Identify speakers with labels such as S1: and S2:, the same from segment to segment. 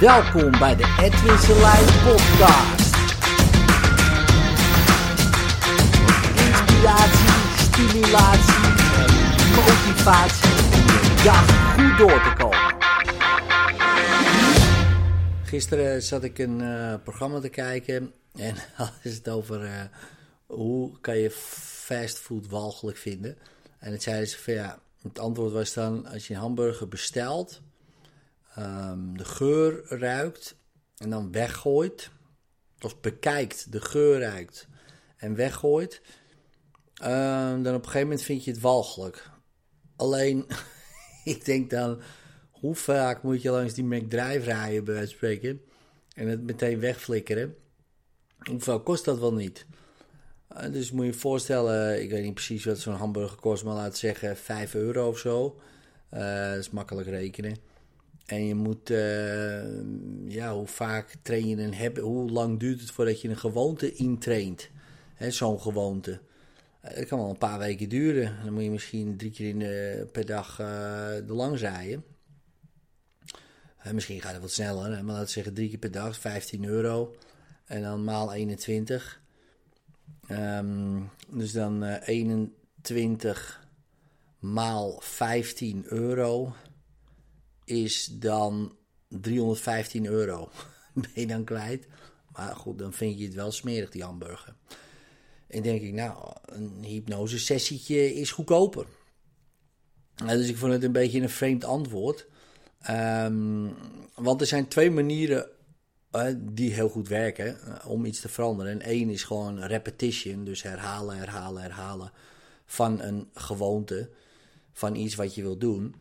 S1: Welkom bij de Edwin Selijn podcast. Inspiratie, stimulatie motivatie om dag goed door te komen. Gisteren zat ik een uh, programma te kijken en ze het over uh, hoe kan je fastfood walgelijk vinden. En het zeiden ze van ja, het antwoord was dan als je een hamburger bestelt um, de geur ruikt en dan weggooit, of bekijkt, de geur ruikt en weggooit, um, dan op een gegeven moment vind je het walgelijk. Alleen, ik denk dan, hoe vaak moet je langs die McDrive rijden, bij wijze spreken, en het meteen wegflikkeren? Hoeveel kost dat wel niet? Uh, dus moet je je voorstellen, ik weet niet precies wat zo'n hamburger kost, maar laat zeggen 5 euro of zo. Uh, dat is makkelijk rekenen. En je moet, uh, ja, hoe vaak train je een hebben? Hoe lang duurt het voordat je een gewoonte intraint? Zo'n gewoonte. Uh, dat kan wel een paar weken duren. Dan moet je misschien drie keer in per dag uh, de lang rijden. misschien gaat het wat sneller, maar laten we zeggen drie keer per dag, 15 euro. En dan maal 21. Um, ehm, dus dan 21 maal 15 euro is dan 315 euro. ben dan kwijt. Maar goed, dan vind je het wel smerig, die hamburger. En denk ik, nou, een hypnose sessietje is goedkoper. dus ik vond het een beetje een vreemd antwoord. Um, want er zijn twee manieren uh, die heel goed werken uh, om iets te veranderen. En één is gewoon repetition, dus herhalen, herhalen, herhalen van een gewoonte, van iets wat je wil doen.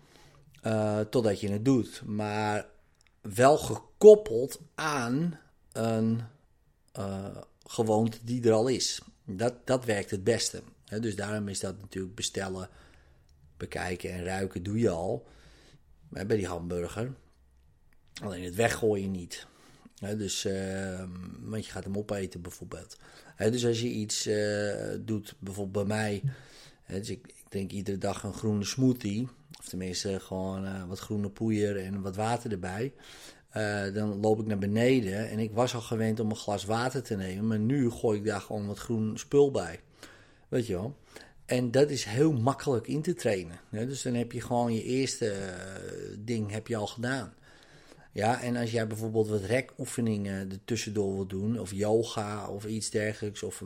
S1: Uh, totdat je het doet. Maar wel gekoppeld aan een uh, gewoonte die er al is. Dat, dat werkt het beste. dus daarom is dat natuurlijk bestellen, bekijken en ruiken doe je al. bij die hamburger. Alleen het weggooien niet. dus, uh, want je gaat hem opeten bijvoorbeeld. dus als je iets uh, doet, bijvoorbeeld bij mij. dus ik, ik iedere dag een groene smoothie. Tenminste gewoon uh, wat groene poeier en wat water erbij. Uh, dan loop ik naar beneden en ik was al gewend om een glas water te nemen. Maar nu gooi ik daar gewoon wat groen spul bij. Weet je wel. En dat is heel makkelijk in te trainen. Dus dan heb je gewoon je eerste uh, ding heb je al gedaan. Ja, en als jij bijvoorbeeld wat rekoefeningen er tussendoor wil doen, of yoga of iets dergelijks, of,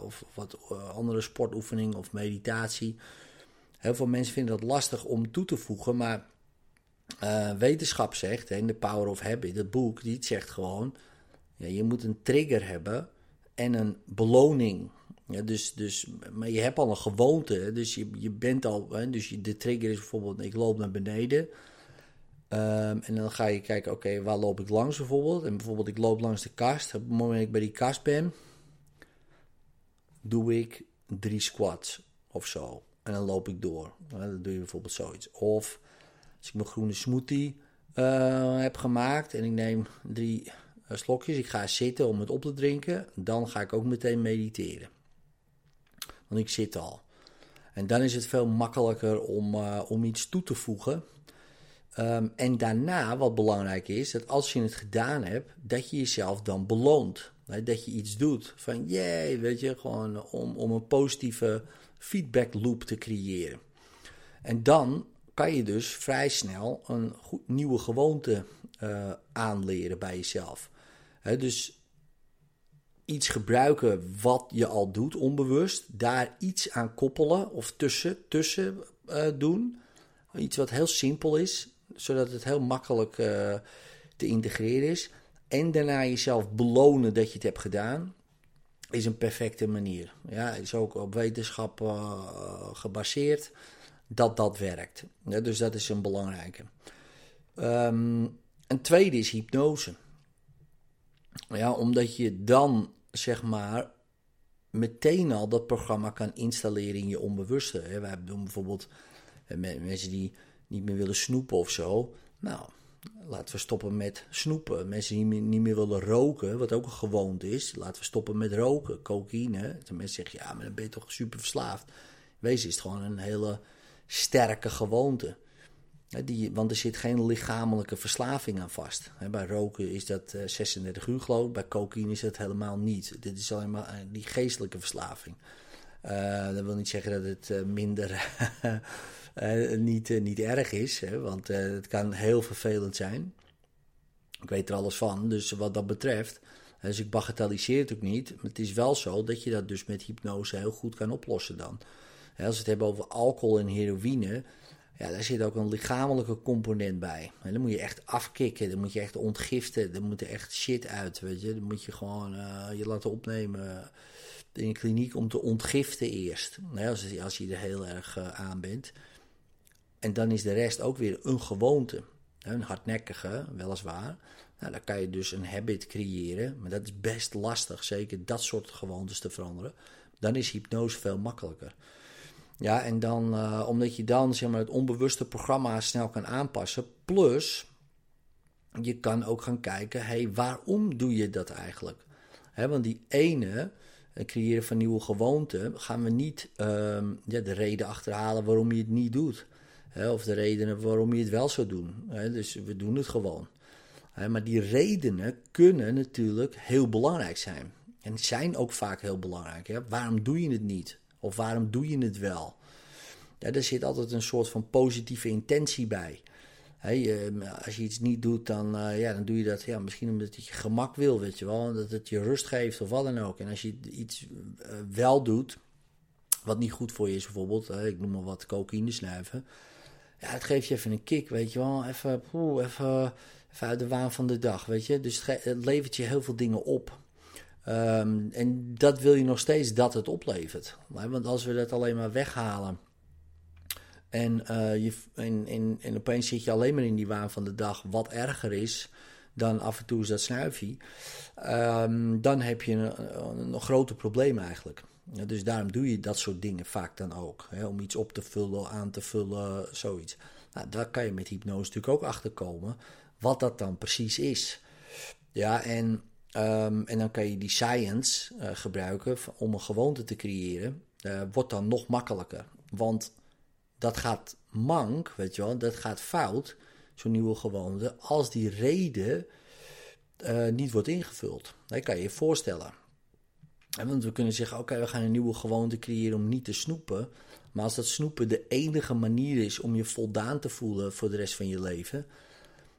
S1: of wat andere sportoefening of meditatie, Heel veel mensen vinden dat lastig om toe te voegen, maar uh, wetenschap zegt, in The Power of Habit, het boek, die zegt gewoon, ja, je moet een trigger hebben en een beloning. Dus, dus, maar je hebt al een gewoonte, dus je, je bent al, hè, dus de trigger is bijvoorbeeld, ik loop naar beneden. Um, en dan ga je kijken, oké, waar loop ik langs bijvoorbeeld? En bijvoorbeeld, ik loop langs de kast. Op het moment dat ik bij die kast ben, doe ik drie squats of zo. En dan loop ik door. Dan doe je bijvoorbeeld zoiets. Of als ik mijn groene smoothie uh, heb gemaakt en ik neem drie uh, slokjes, ik ga zitten om het op te drinken, dan ga ik ook meteen mediteren. Want ik zit al. En dan is het veel makkelijker om, uh, om iets toe te voegen. Um, en daarna, wat belangrijk is, dat als je het gedaan hebt, dat je jezelf dan beloont. Dat je iets doet van, jee, weet je, gewoon om, om een positieve feedback loop te creëren. En dan kan je dus vrij snel een goed, nieuwe gewoonte uh, aanleren bij jezelf. dus iets gebruiken wat je al doet, onbewust, daar iets aan koppelen of tussen, tussen uh, doen. Iets wat heel simpel is, zodat het heel makkelijk uh, te integreren is. En daarna jezelf belonen dat je het hebt gedaan is een perfecte manier. Ja, is ook op wetenschap uh, gebaseerd dat dat werkt. Dus dat is een belangrijke. Um, een tweede is hypnose. Ja, omdat je dan zeg maar meteen al dat programma kan installeren in je onbewuste. We hebben bijvoorbeeld eh, mensen die niet meer willen snoepen of zo. Nou, laten we stoppen met snoepen. Mensen die niet meer willen roken, wat ook een gewoonte is. Laten we stoppen met roken, cocaïne. De mensen zeggen, ja, maar dan ben je toch super verslaafd. Wezen is het gewoon een hele sterke gewoonte. Die, want er zit geen lichamelijke verslaving aan vast. Bij roken is dat 36 uur geloof Bij cocaïne is dat helemaal niet. Dit is alleen maar die geestelijke verslaving. dat wil niet zeggen dat het minder niet, niet erg is. Hè, want het kan heel vervelend zijn. Ik weet er alles van. Dus wat dat betreft dus ik bagatelliseer het ook niet. Maar het is wel zo dat je dat dus met hypnose heel goed kan oplossen dan. Als we het hebben over alcohol en heroïne, ja, daar zit ook een lichamelijke component bij. Dan moet je echt afkicken, dan moet je echt ontgiften, dan moet er echt shit uit, weet je. Dan moet je gewoon je laten opnemen in een kliniek om te ontgiften eerst. als, als je er heel erg aan bent. En dan is de rest ook weer een gewoonte. Een hardnekkige, weliswaar. Nou, dan kan je dus een habit creëren, maar dat is best lastig, zeker dat soort gewoontes te veranderen. Dan is hypnose veel makkelijker. Ja, en dan, uh, omdat je dan zeg maar, het onbewuste programma snel kan aanpassen. Plus, je kan ook gaan kijken, hey, waarom doe je dat eigenlijk? want die ene, het eh, creëren van nieuwe gewoonten, gaan we niet ehm, ja, de reden achterhalen waarom je het niet doet. Of de redenen waarom je het wel zou doen. dus we doen het gewoon maar die redenen kunnen natuurlijk heel belangrijk zijn. En zijn ook vaak heel belangrijk. Waarom doe je het niet? Of waarom doe je het wel? Ja, er zit altijd een soort van positieve intentie bij. als je iets niet doet, dan, uh, ja, dan doe je dat ja, misschien omdat je gemak wil, weet je wel. Dat het je rust geeft of wat dan ook. En als je iets uh, wel doet, wat niet goed voor je is bijvoorbeeld, ik noem maar wat cocaïne snuiven. Ja, het geeft je even een kick, weet je wel. Even, poeh, even uit de waan van de dag, weet je. Dus het, levert je heel veel dingen op. Ehm, en dat wil je nog steeds dat het oplevert. Want als we dat alleen maar weghalen. En, uh, je, en, en, en opeens zit je alleen maar in die waan van de dag, wat erger is dan af en toe is dat snuifje. Um, dan heb je een, een, grote probleem eigenlijk. dus daarom doe je dat soort dingen vaak dan ook. Hè, om iets op te vullen, aan te vullen, zoiets. Nou, daar kan je met hypnose natuurlijk ook achter komen wat dat dan precies is. Ja, en, ehm, en dan kan je die science uh, gebruiken om een gewoonte te creëren. Uh, wordt dan nog makkelijker. Want dat gaat mank, weet je wel, dat gaat fout, zo'n nieuwe gewoonte, als die reden uh, niet wordt ingevuld. Dat kan je je voorstellen. want we kunnen zeggen, oké, we gaan een nieuwe gewoonte creëren om niet te snoepen. Maar als dat snoepen de enige manier is om je voldaan te voelen voor de rest van je leven,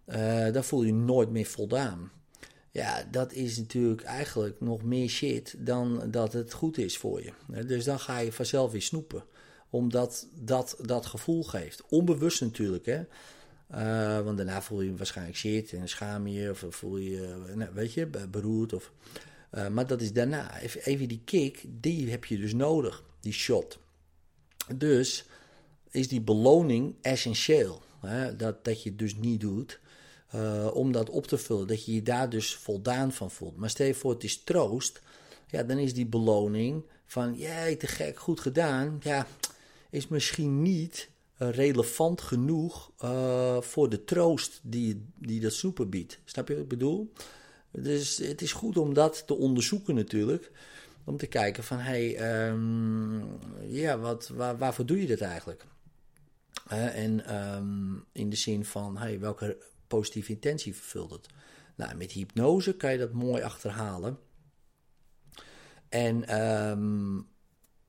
S1: uh, dan voel je nooit meer voldaan. Ja, dat is natuurlijk eigenlijk nog meer shit dan dat het goed is voor je. Dus dan ga je vanzelf weer snoepen. Omdat dat dat gevoel geeft. Onbewust natuurlijk, hè. Uh, want daarna voel je waarschijnlijk shit en schaam je of voel je, nou, weet je, beroerd. Of, uh, maar dat is daarna. Even, die kick, die heb je dus nodig, die shot. Dus is die beloning essentieel. Hè? Dat, dat je het dus niet doet. Om dat op te vullen. Dat je je daar dus voldaan van voelt. Maar stel je voor, het is troost. Ja, dan is die beloning van, jij te gek, goed gedaan. Ja, is misschien niet relevant genoeg uh, voor de troost die, die dat soepen biedt. Snap je wat ik bedoel? Dus het is goed om dat te onderzoeken natuurlijk. Om te kijken van, hé, hey, um, ja, wat, waar, waarvoor doe je dit eigenlijk? en um, in de zin van, hey, welke positieve intentie vervult het. Nou, met hypnose kan je dat mooi achterhalen. En um,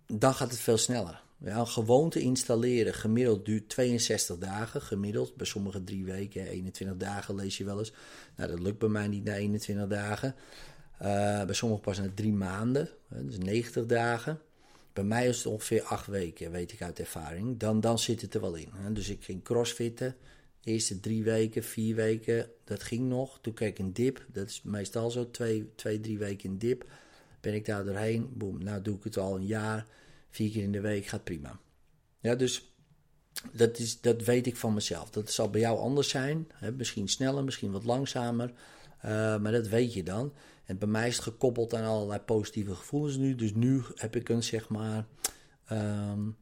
S1: dan gaat het veel sneller. Ja, een gewoonte installeren gemiddeld duurt 62 dagen. Gemiddeld, bij sommigen drie weken, 21 dagen lees je wel eens. Nou, dat lukt bij mij niet na 21 dagen. Uh, bij sommigen pas na drie maanden, dus 90 dagen. Bij mij is het ongeveer acht weken, weet ik uit ervaring. Dan, dan zit het er wel in. Dus ik ging crossfitten eerste drie weken, vier weken, dat ging nog. Toen kreeg ik een dip. Dat is meestal zo, twee, twee drie weken een dip. Ben ik daar doorheen. Boom, nou doe ik het al een jaar. Vier keer in de week gaat prima. Ja, dus dat, is, dat weet ik van mezelf. Dat zal bij jou anders zijn. Hè? Misschien sneller, misschien wat langzamer. Uh, maar dat weet je dan. En bij mij is het gekoppeld aan allerlei positieve gevoelens nu. Dus nu heb ik een, zeg maar... Um,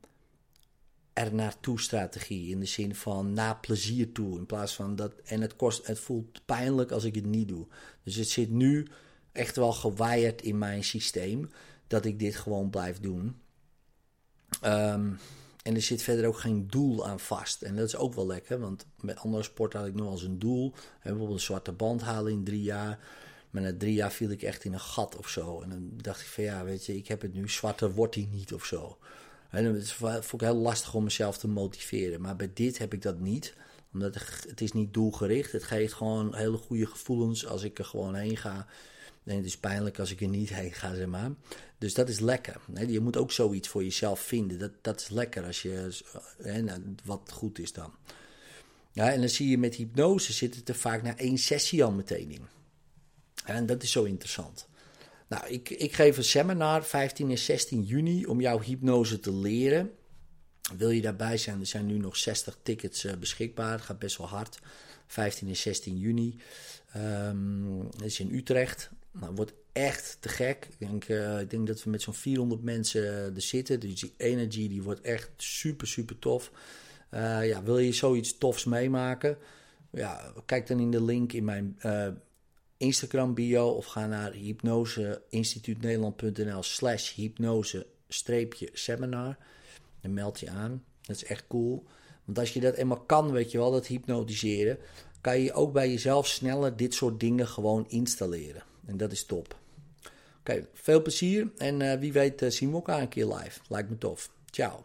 S1: er naartoe strategie. In de zin van naar plezier toe. In plaats van dat. En het, kost, het voelt pijnlijk als ik het niet doe. Dus het zit nu echt wel gewired in mijn systeem. Dat ik dit gewoon blijf doen. Um, en er zit verder ook geen doel aan vast. En dat is ook wel lekker, want met andere sporten had ik nog als een doel. Bijvoorbeeld een zwarte band halen in drie jaar. Maar na drie jaar viel ik echt in een gat of zo. En dan dacht ik van ja, weet je, ik heb het nu, zwarte wordt hij niet of zo. En het vond ik heel lastig om mezelf te motiveren. Maar bij dit heb ik dat niet. Omdat het is niet doelgericht. Het geeft gewoon hele goede gevoelens als ik er gewoon heen ga. En het is pijnlijk als ik er niet heen ga, zeg maar. Dus dat is lekker. Je moet ook zoiets voor jezelf vinden. Dat, dat is lekker als je, nou, wat goed is dan. Ja, en dan zie je met hypnose zit het er vaak na één sessie al meteen in. En dat is zo interessant. Nou, ik, ik geef een seminar 15 en 16 juni om jouw hypnose te leren. Wil je daarbij zijn? Er zijn nu nog 60 tickets uh, beschikbaar. Gaat best wel hard. 15 en 16 juni. Um, dat is in Utrecht. Nou, wordt echt te gek. Ik denk, uh, ik denk dat we met zo'n 400 mensen er zitten. Dus die energy die wordt echt super, super tof. Uh, ja, wil je zoiets tofs meemaken? Ja, kijk dan in de link in mijn Instagram bio of ga naar hypnoseinstituutnederland.nl slash hypnose seminar. En meld je aan. Dat is echt cool. Want als je dat eenmaal kan, weet je wel, dat hypnotiseren, kan je ook bij jezelf sneller dit soort dingen gewoon installeren. En dat is top. Oké, veel plezier en uh, wie weet uh, zien we elkaar een keer live. Lijkt me tof. Ciao.